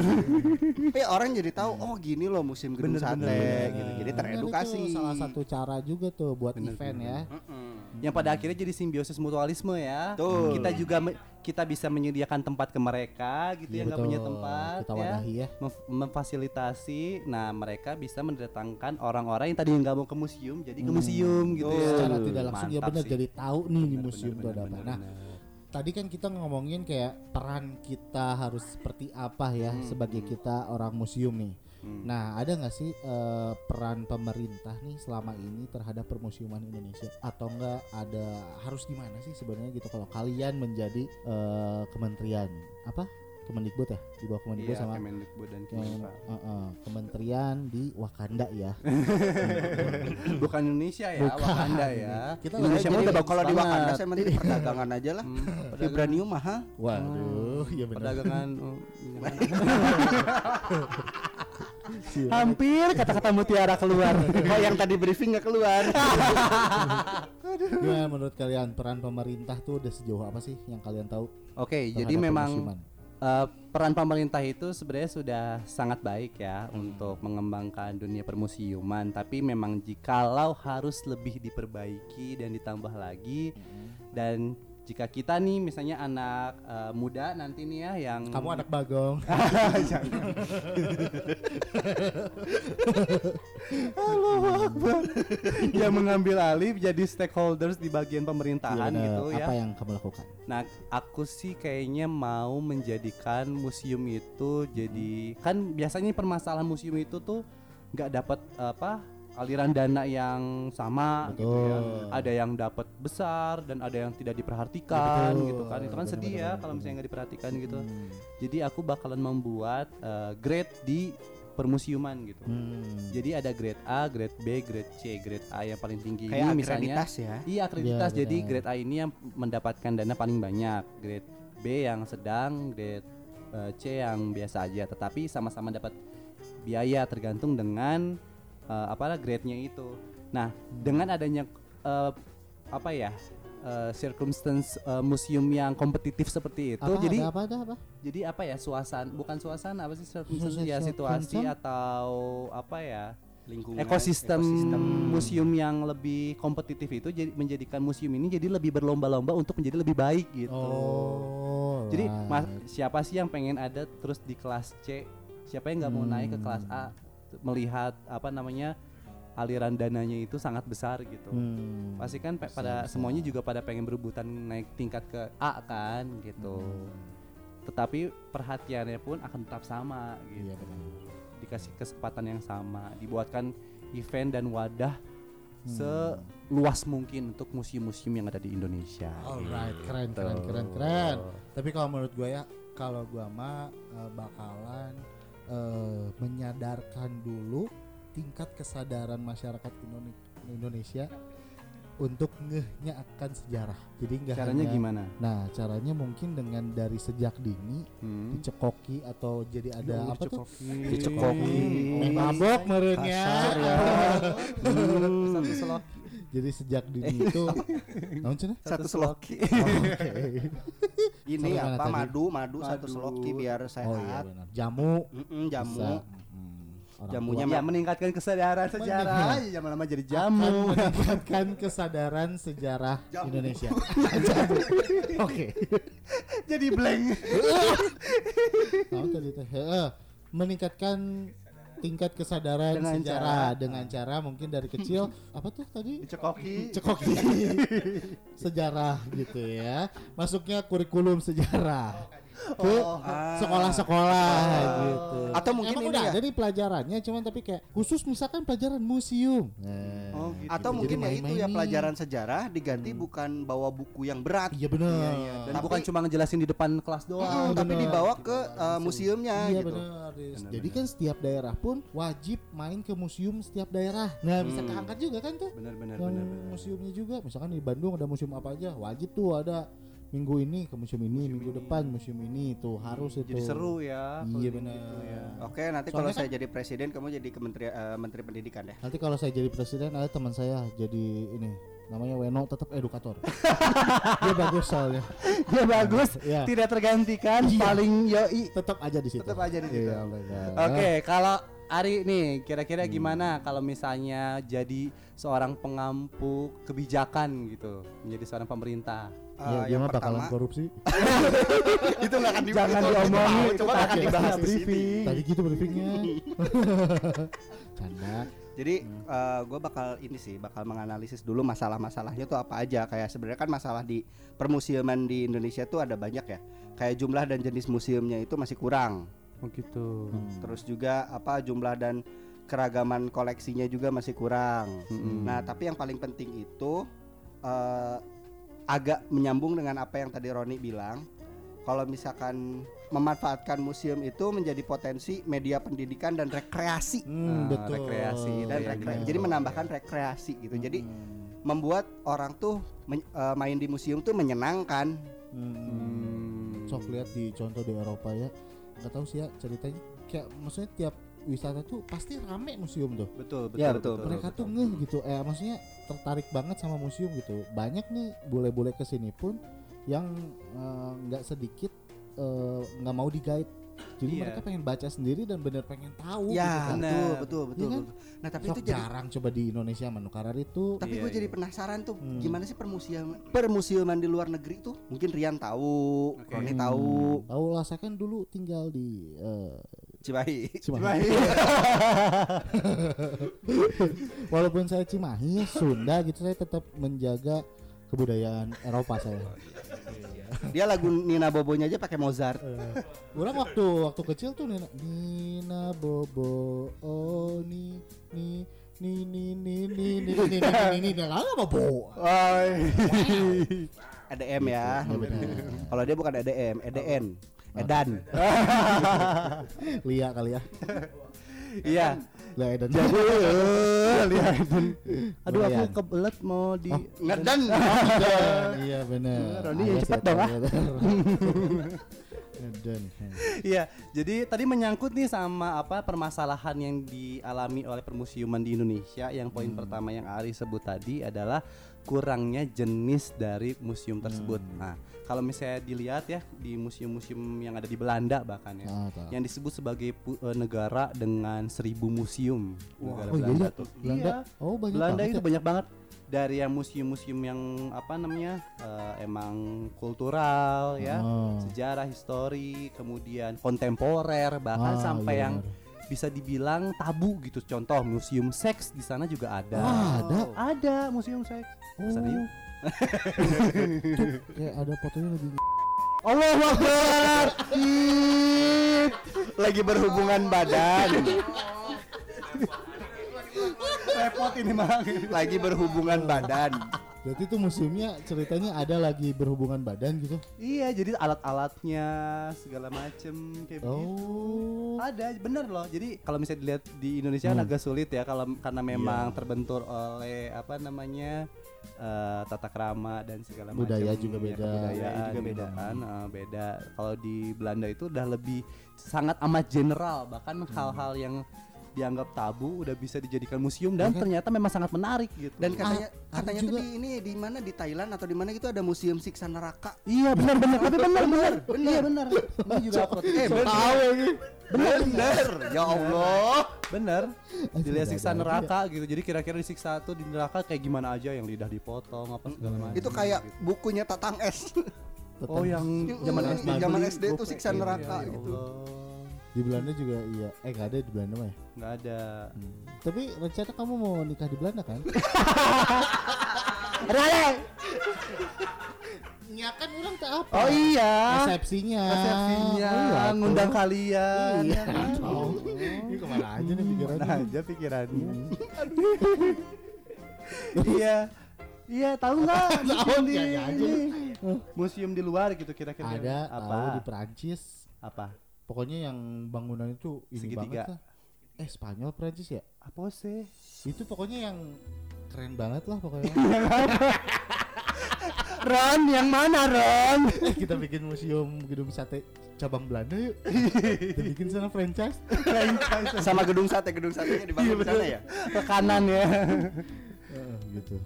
tapi orang jadi tahu oh gini loh museum gedung Bener, sate bener, bener. gitu jadi Benar teredukasi itu salah satu cara juga tuh buat Bener, event bener. ya. Mm-mm. yang pada akhirnya jadi simbiosis mutualisme ya. Betul. Kita juga me- kita bisa menyediakan tempat ke mereka gitu Iya, yang nggak punya tempat Kita ya. wadahi ya. Mem- memfasilitasi nah mereka bisa mendatangkan orang-orang yang tadi nggak mau ke museum jadi ke museum gitu ya Hmm. Secara tidak langsung ya Mantap benar sih. jadi tahu nih di Benar, museum benar, itu ada benar, apa. benar, Nah, benar. Tadi kan kita ngomongin kayak peran kita harus seperti apa ya sebagai kita orang museum nih. Hmm. Nah, ada nggak sih eh, peran pemerintah nih selama ini terhadap permusiuman Indonesia atau enggak ada harus gimana sih sebenarnya gitu kalau kalian menjadi eh, kementerian apa? Kemendikbud ya di bawah Kemendikbud Iya, sama Kemendikbud dan Kemenpa. eh, eh, kementerian di Wakanda ya. bukan Indonesia ya Bukan. Wakanda ya Kita Indonesia mah jadi- udah kalau di. Wakanda saya mending perdagangan aja lah. Hmm, Vibranium mahal. Waduh, iya benar. perdagangan oh? Iya. hampir kata-kata mutiara keluar Oh yang tadi briefing nggak keluar. Gimana menurut kalian peran pemerintah tuh udah sejauh apa sih yang kalian tahu? oke jadi memang Eh, peran pemerintah itu sebenarnya sudah sangat baik ya untuk mengembangkan dunia permusiuman tapi memang jikalau harus lebih diperbaiki dan ditambah lagi dan jika kita nih misalnya anak eh, muda nanti nih ya yang Kamu anak bagong. yang mengambil alih jadi stakeholders di bagian pemerintahan Gimana, gitu ya Apa yang kamu lakukan? Nah, aku sih kayaknya mau menjadikan museum itu jadi kan biasanya permasalahan museum itu tuh nggak dapat apa aliran dana yang sama gitu ya. Betul. Ada yang dapat besar dan ada yang tidak diperhatikan Ya, betul. gitu kan. Itu kan sedih ya kalau misalnya nggak diperhatikan gitu. Hmm. Jadi aku bakalan membuat eh, grade di permusiuman gitu. Hmm. Jadi ada grade A, grade B, grade C. Grade A yang paling tinggi Kayak ini misalnya akreditas ya. Iya akreditas. Iya, Jadi grade A ini yang mendapatkan dana paling banyak. Grade B yang sedang, grade eh, C yang biasa aja. Tetapi sama-sama dapat biaya tergantung dengan eh, apa grade-nya itu. Nah, dengan adanya eh, apa ya? eh, circumstance eh, museum yang kompetitif seperti itu. Apa, jadi ada apa ada apa? jadi apa ya suasana bukan suasana apa sih circumstance ya situasi atau apa ya Lingkungan. ekosistem, ekosistem. museum yang lebih kompetitif itu jadi menjadikan museum ini jadi lebih berlomba-lomba untuk menjadi lebih baik gitu. Oh. Jadi mas- right. siapa sih yang pengen ada terus di kelas C? Siapa yang nggak mau naik ke kelas A melihat apa namanya aliran dananya itu sangat besar gitu. Hmm. Pasti kan pe- pada bisa. semuanya juga pada pengen berebutan naik tingkat ke A kan gitu. Hmm. Tetapi perhatiannya pun akan tetap sama gitu Iya benar. dikasih kesempatan yang sama dibuatkan event dan wadah Hmm. seluas mungkin untuk museum-museum yang ada di Indonesia. Alright, keren Gitu. keren keren keren. Tapi kalau menurut gue ya, kalau gua mah eh, bakalan eh, menyadarkan dulu tingkat kesadaran masyarakat Indone- Indonesia untuk ngehnya akan sejarah. Jadi enggak Caranya hanya- gimana? Nah, caranya mungkin dengan dari sejak dini Hmm. dicekoki atau jadi ada Aduh, apa tuh? dicekoki. Dicekoki. Eh, mabok merenya. Kasar ya. Hmm, satu selok. Jadi sejak dini itu naon cenah? Satu seloki. Oke. Ini apa tadi? madu, madu satu Madu. seloki biar Oh iya sehat. benar. Jamu Mm-mm, jamu. bisa. Mm, orang Jamunya tua Ya meningkatkan kesadaran sejarah Meningkat. aja jangan lama jadi akan jamu. meningkatkan kesadaran sejarah Indonesia. Jamu. Oke. jadi blank. Tahu tadi teh. Heeh. Meningkatkan tingkat kesadaran Dengan sejarah dengan cara mungkin dari kecil apa tuh tadi? Dicekoki. cekoki sejarah gitu ya. Masuknya kurikulum sejarah ke Ah. sekolah-sekolah gitu Atau mungkin Emang ini udah ya? ada nih pelajarannya cuman tapi kayak khusus misalkan pelajaran museum nah, Oh, gitu. Atau Jadi mungkin ya itu ya pelajaran sejarah diganti bukan bawa buku yang berat. iya benar Dan Tapi- bukan cuma ngejelasin di depan kelas doang. Mm, tapi bener. dibawa ke uh, museumnya Iya gitu. Benar, Jadi kan setiap daerah pun wajib main ke museum setiap daerah. Nah, bisa Hmm. keangkat juga kan tuh. Benar. benar. museumnya juga. Misalkan di Bandung ada museum apa aja, wajib tuh ada minggu ini ke museum ini, minggu depan museum ini tuh harus itu. Jadi seru ya. Iya gitu benar. ya. Oke, nanti Soalnya kalau kan- saya jadi presiden kamu jadi kementeri eh, menteri pendidikan ya. Nanti kalau saya jadi presiden ada teman saya jadi ini namanya Weno tetap edukator. Dia bagus soalnya. Dia bagus, Iya. tidak tergantikan, Iya. paling yoi. Tetap aja di situ. Tetap aja di situ. Iya, benar. Oke, kalau Ari nih kira-kira gimana kalau misalnya jadi seorang pengampu kebijakan gitu menjadi seorang pemerintah Eh, ya, yang gimana bakalan pertama korupsi? itu nggak akan Jangan diomongin, itu coba nggak akan dibahas di sini. briefing. Tadi gitu briefingnya. Canda. Jadi gue bakal ini sih bakal menganalisis dulu masalah-masalahnya tuh apa aja kayak sebenarnya kan masalah di permusiuman di Indonesia tuh ada banyak ya kayak jumlah dan jenis museumnya itu masih kurang oh gitu terus juga apa jumlah dan keragaman koleksinya juga masih kurang Mm-mm. nah tapi yang paling penting itu eh, agak menyambung dengan apa yang tadi Roni bilang kalau misalkan memanfaatkan museum itu menjadi potensi media pendidikan dan rekreasi Hmm, Ah, betul. rekreasi dan Iya, rekre- iya. jadi menambahkan rekreasi gitu jadi Hmm. membuat orang tuh men- eh, main di museum tuh menyenangkan Hmm. Hmm. Sok lihat di contoh di Eropa ya. Nggak tahu sih ya ceritanya. Kayak maksudnya tiap wisata tuh pasti rame museum tuh. betul betul Ya, betul. Mereka tuh ngeh gitu. Eh maksudnya tertarik banget sama museum gitu. Banyak nih bule-bule ke sini pun yang eh, nggak sedikit eh, nggak mau di guide. Jadi Iya. mereka pengen baca sendiri dan bener pengen tahu. ya gitu kan. betul betul betul, kan? betul. nah tapi Sok itu jadi jarang coba di Indonesia menukaran itu. tapi Iya, gue jadi iya. penasaran tuh Hmm. gimana sih permusiuman permusiuman di luar negeri tuh mungkin Rian tahu Oke. Roni Hmm, tahu Tahu lah saya kan dulu tinggal di eh, Cimahi Cimahi. Walaupun saya Cimahi, Sunda gitu saya tetap menjaga kebudayaan Eropa saya. dia lagu Nina Bobonya aja pakai Mozart Orang waktu waktu kecil tuh Nina, Nina Bobo oh ni ni ni ni ni ni ni ni ni ni ni ni lah Bobo. EDM ya Iya, benar. kalau dia bukan EDM EDN Edan Lia kali ya. iya Lah Edan. lihat aduh aku kebelet mau di Oh. Ngedan Iya benar. Roni, cepet dong, ah. Edan. Iya, jadi tadi menyangkut nih sama apa permasalahan yang dialami oleh permusiuman di Indonesia. Yang poin pertama yang Ari sebut tadi adalah kurangnya jenis dari museum tersebut. Nah, kalau misalnya dilihat ya di museum-museum yang ada di Belanda bahkan ya, Ah, yang disebut sebagai pu- eh, negara dengan seribu museum. negara Oh iya, Belanda iya. tuh. Belanda. Iya. Oh banyak Belanda banget itu ya. banyak banget dari yang museum-museum yang apa namanya eh, emang kultural ya Oh. sejarah histori kemudian kontemporer bahkan Ah, sampai iya yang bisa dibilang tabu gitu contoh museum seks di sana juga ada Wah, ada. ada museum seks Oh. Kayak ada fotonya lagi. Allah Akbar lagi berhubungan badan repot ini mah lagi berhubungan badan Berarti itu museumnya ceritanya ada lagi berhubungan badan gitu. iya jadi alat-alatnya segala macem kayak begitu Oh. ada bener loh jadi kalau misalnya dilihat di Indonesia kan Hmm. agak sulit ya kalau karena memang Iya. terbentur oleh apa namanya eh, tata krama dan segala macam Budaya juga ya, beda. Budaya juga gitu beda. kan eh, beda kalau di Belanda itu udah lebih sangat amat general bahkan Hmm. hal-hal yang dianggap tabu udah bisa dijadikan museum dan ternyata memang sangat menarik gitu. Dan katanya Ah, katanya tuh di ini di mana di Thailand atau di mana gitu ada museum siksa neraka. Iya benar benar. Tapi benar benar iya benar. Ini juga upload. eh Bener. tahu ini bener ya Allah. Bener Anjing, dilihat siksa neraka gitu. Jadi kira-kira disiksa tuh di neraka kayak gimana aja yang lidah dipotong apa segala macam itu kayak gitu. bukunya Tatang S. Oh yang zaman SD zaman SD tuh gopek siksa gitu. neraka Ya gitu. Di Belanda juga iya. Eh nggak ada di Belanda mah ya. nggak ada Tapi rencana kamu mau nikah di Belanda kan? Ya kan orang tak apa. oh iya Resepsinya. resepsinya Oh, iya, ngundang kalian Iya. ya kan? Oh, Ini ke mana aja nih pikirannya? Mana aja pikirannya iya iya tahu nggak museum di aja. museum di luar gitu kira-kira Ada apa tahu di Perancis. apa Pokoknya yang bangunan itu ini Segitiga. banget lah. Eh Spanyol Perancis ya? apa sih Itu pokoknya yang keren banget lah pokoknya. Ron yang mana Ron Eh, kita bikin museum gedung sate cabang Belanda yuk. kita bikin sana franchise. sama gedung sate gedung satenya dibangun di sana ya ke kanan ya Eh, gitu.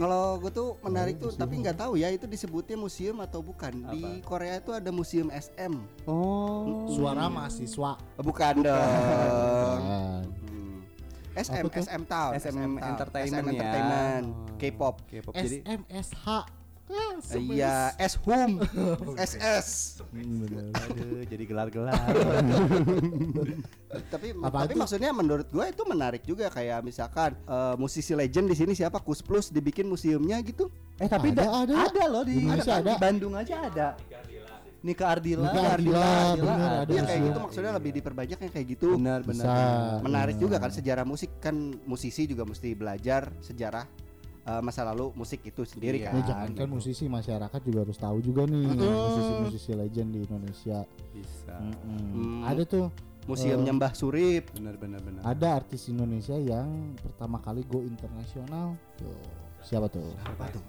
Kalau gue tuh menarik tuh, tapi nggak tahu ya itu disebutnya museum atau bukan. Di Korea itu ada museum SM. Oh. Suara mahasiswa. Oh, Bukan dong. Kan. Hmm. SM Apa? SM Town. SM Town. Entertainment SM ya. Entertainment. Oh. K-pop. K-pop. Jadi SMSH. Ah, Iya, S Hum. SS. Bener. aduh jadi gelar-gelar. Tapi Apa tapi itu? maksudnya menurut gue itu menarik juga kayak misalkan eh, musisi legend di sini siapa Kus Plus dibikin museumnya gitu. eh tapi Ada, da- ada. ada loh di, Indonesia kan? ada. di Bandung aja ada. Nika Ardila, Nika Ardila, bener, ada Ya kayak museum. gitu maksudnya lebih diperbanyak yang kayak gitu. Benar, benar. Menarik Benar. juga kan sejarah musik kan musisi juga mesti belajar sejarah eh, masa lalu musik itu sendiri Iya. kan. Ya jangan kan musisi masyarakat juga harus tahu juga nih musisi-musisi legend di Indonesia. Bisa. Mm-mm. Hmm. Ada tuh Museumnya Mbah Surip. Benar, benar, benar. ada artis Indonesia yang pertama kali go internasional. Tuh. Siapa tuh? Apa tuh?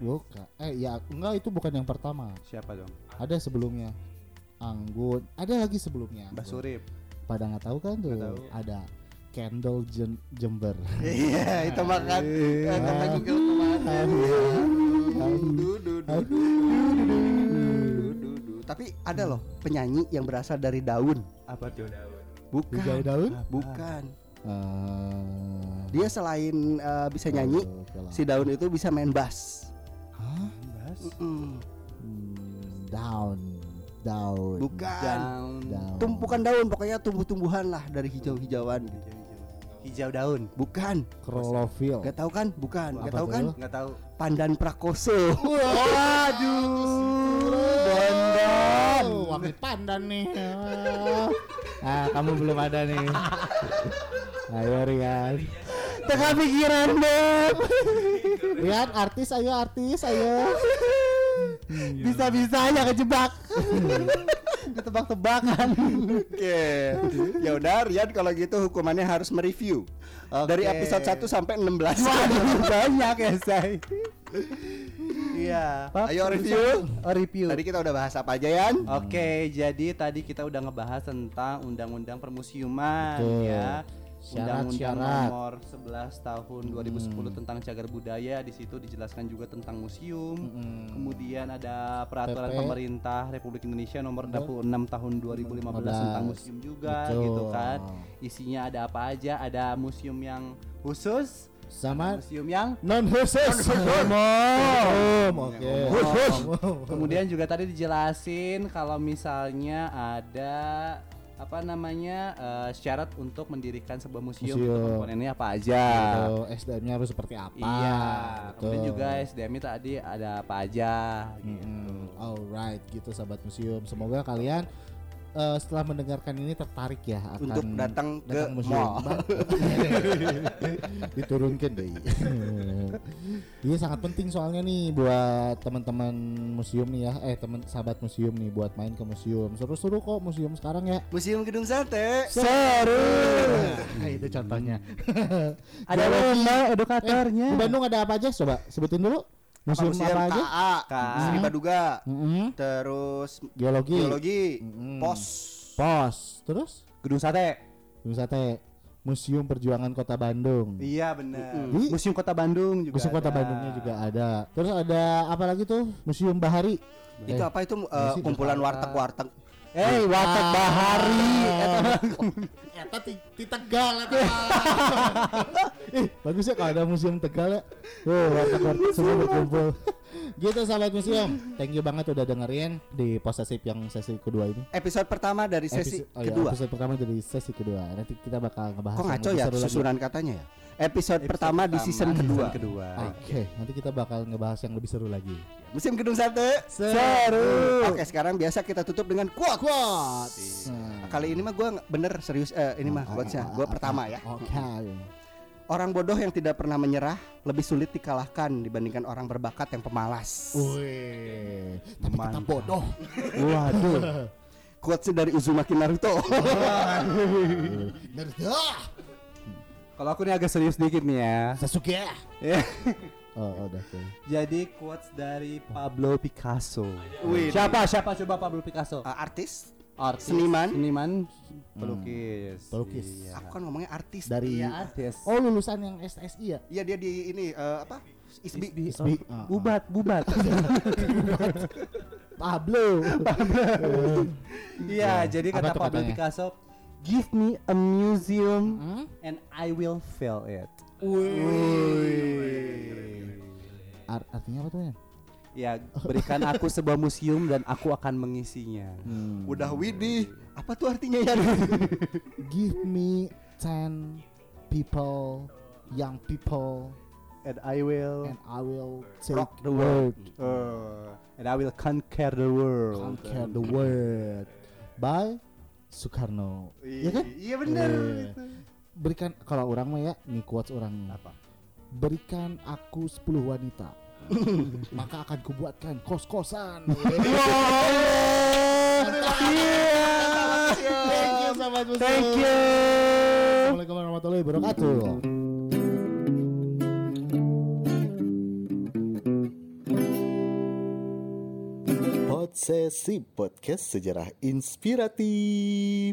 Bukan. Eh ya enggak itu bukan yang pertama. Siapa dong? Ada sebelumnya. Anggun. Ada lagi sebelumnya. Mbak Surip. Pada nggak tahu kan tuh? Tahu. Ada Kendall Jen- Jember. Iya, itu makan Iya. kata Google kemarin. Du. Tapi ada loh penyanyi yang berasal dari daun. Apa tuh? Bukan. Hijau daun? Bukan. Eh, Dia selain eh, bisa nyanyi, lah. si daun itu bisa main bass. Hah? Bas. Mm-mm. Hmm, down, down. Bukan. Down. Down. Tumpukan daun, pokoknya tumbuh-tumbuhan lah dari hijau-hijauan gitu. Hijau daun. Bukan. Krolofil. Gak tahu kan? Bukan. Gak Apa tahu kan? Nggak tahu. Pandan Prakoso. Waduh, Bondol. Wakil pandan nih. Ah, kamu belum ada nih. Ayo Rian. Tengah pikiran Beb. Rian artis ayo artis ayo. Bisa-bisanya kejebak. Ketebak-tebakan. Oke. Ya udah Rian kalau gitu hukumannya harus mereview. Dari Oke. episode 1 sampai 16. banyak ya, say. Iya. Ayo review. Oh, review. Tadi kita udah bahas apa aja Yan? Oke, jadi tadi kita udah ngebahas tentang Undang-Undang Permusiuman Betul. ya. Undang-Undang nomor 11 tahun 2010 tentang cagar budaya di situ dijelaskan juga tentang museum. Mm-mm. Kemudian ada peraturan PP. pemerintah Republik Indonesia nomor 26 tahun 2015 tentang museum juga Betul. gitu kan. Isinya ada apa aja? Ada museum yang khusus, Sama museum yang non khusus. Umum. Oke. Kemudian juga tadi dijelasin kalau misalnya ada apa namanya eh, syarat untuk mendirikan sebuah museum, Museum. untuk komponennya apa aja. SDM-nya harus seperti apa? Iya. Kemudian Betul. juga SDM -nya tadi ada apa aja gitu. Mm-mm. Alright, gitu sahabat museum. Semoga kalian eh, setelah mendengarkan ini tertarik ya akan Untuk datang ke datang museum. mall. Diturunkan deh. Iya sangat penting soalnya nih buat teman-teman museum nih ya, eh teman sahabat museum nih buat main ke museum. Seru-seru kok museum sekarang ya. Museum Gedung Sate. Seru. Nah, itu contohnya. Ada lomba Eh, edukatornya. di Bandung ada apa aja? Coba sebutin dulu. Museum apa, aja? KA, KA. Sri Baduga. Mm-mm. Terus Geologi. geologi, Mm-mm. pos. Pos. Terus? Gedung Sate. Gedung Sate. Museum Perjuangan Kota Bandung. Iya benar. Di- Museum Kota Bandung juga. Museum Kota ada. Bandungnya juga ada. Terus ada apa lagi tuh? Museum Bahari. Itu Eh, apa itu Museum kumpulan warteg-warteg. Eh, Warteg Bahari. Eta di, di Tegal eta. eh, bagus ya kalau ada museum Tegal ya. Oh, warteg-warteg semua berkumpul. gitu sahabat museum. Thank you banget udah dengerin di posesif yang sesi kedua ini. Episode pertama dari sesi Episode- oh iya, kedua. episode pertama dari sesi kedua. Nanti kita bakal ngebahas Kok yang ngaco ya seru lagi. susunan katanya ya? Episode, Episode pertama di season kedua. kedua. Oke, nanti kita bakal ngebahas yang lebih seru lagi. Musim Gedung Sate. Seru. Oke, sekarang biasa kita tutup dengan quote. Quotes. Kali ini mah gue bener serius eh, ini mah quotesnya. Gue pertama ya. Oke. Orang bodoh yang tidak pernah menyerah lebih sulit dikalahkan dibandingkan orang berbakat yang pemalas. Wih, tapi kita Mantap. bodoh. Waduh. Quotesnya dari Uzumaki Naruto. Naruto. Kalau aku nih agak serius dikit nih ya. Sasuke. Ya. Oh, oh, udah oke. Jadi quotes dari Pablo Picasso. Wih. Siapa? Siapa coba Pablo Picasso? Uh, artis artis Seniman. seniman pelukis pelukis. Iya. Aku kan ngomongnya artis. Dari Iya, artis Oh, lulusan yang SSI ya? Iya dia di ini eh, apa? Isbi. Isbi. Isbi. Oh, Ah, ah. bubat bubat Pablo. iya jadi Apa kata Pablo katanya? Picasso give me a museum Hmm? and I will fill it Art- artinya apa tuh ya? ya berikan aku sebuah museum dan aku akan mengisinya Hmm. Udah widih. Apa tuh artinya ya? Give me 10 people, young people, and I will and I will take rock the world Uh, and I will conquer the world conquer the world by Soekarno. Iya kan? Iya benar. Iya. Berikan kalau orang mah ya, nih quotes orang. Apa? Berikan aku 10 wanita. maka akan kubuatkan kos-kosan. Thank you sahabat thank you Assalamualaikum warahmatullahi wabarakatuh. Podsesi Podcast Sejarah Inspiratif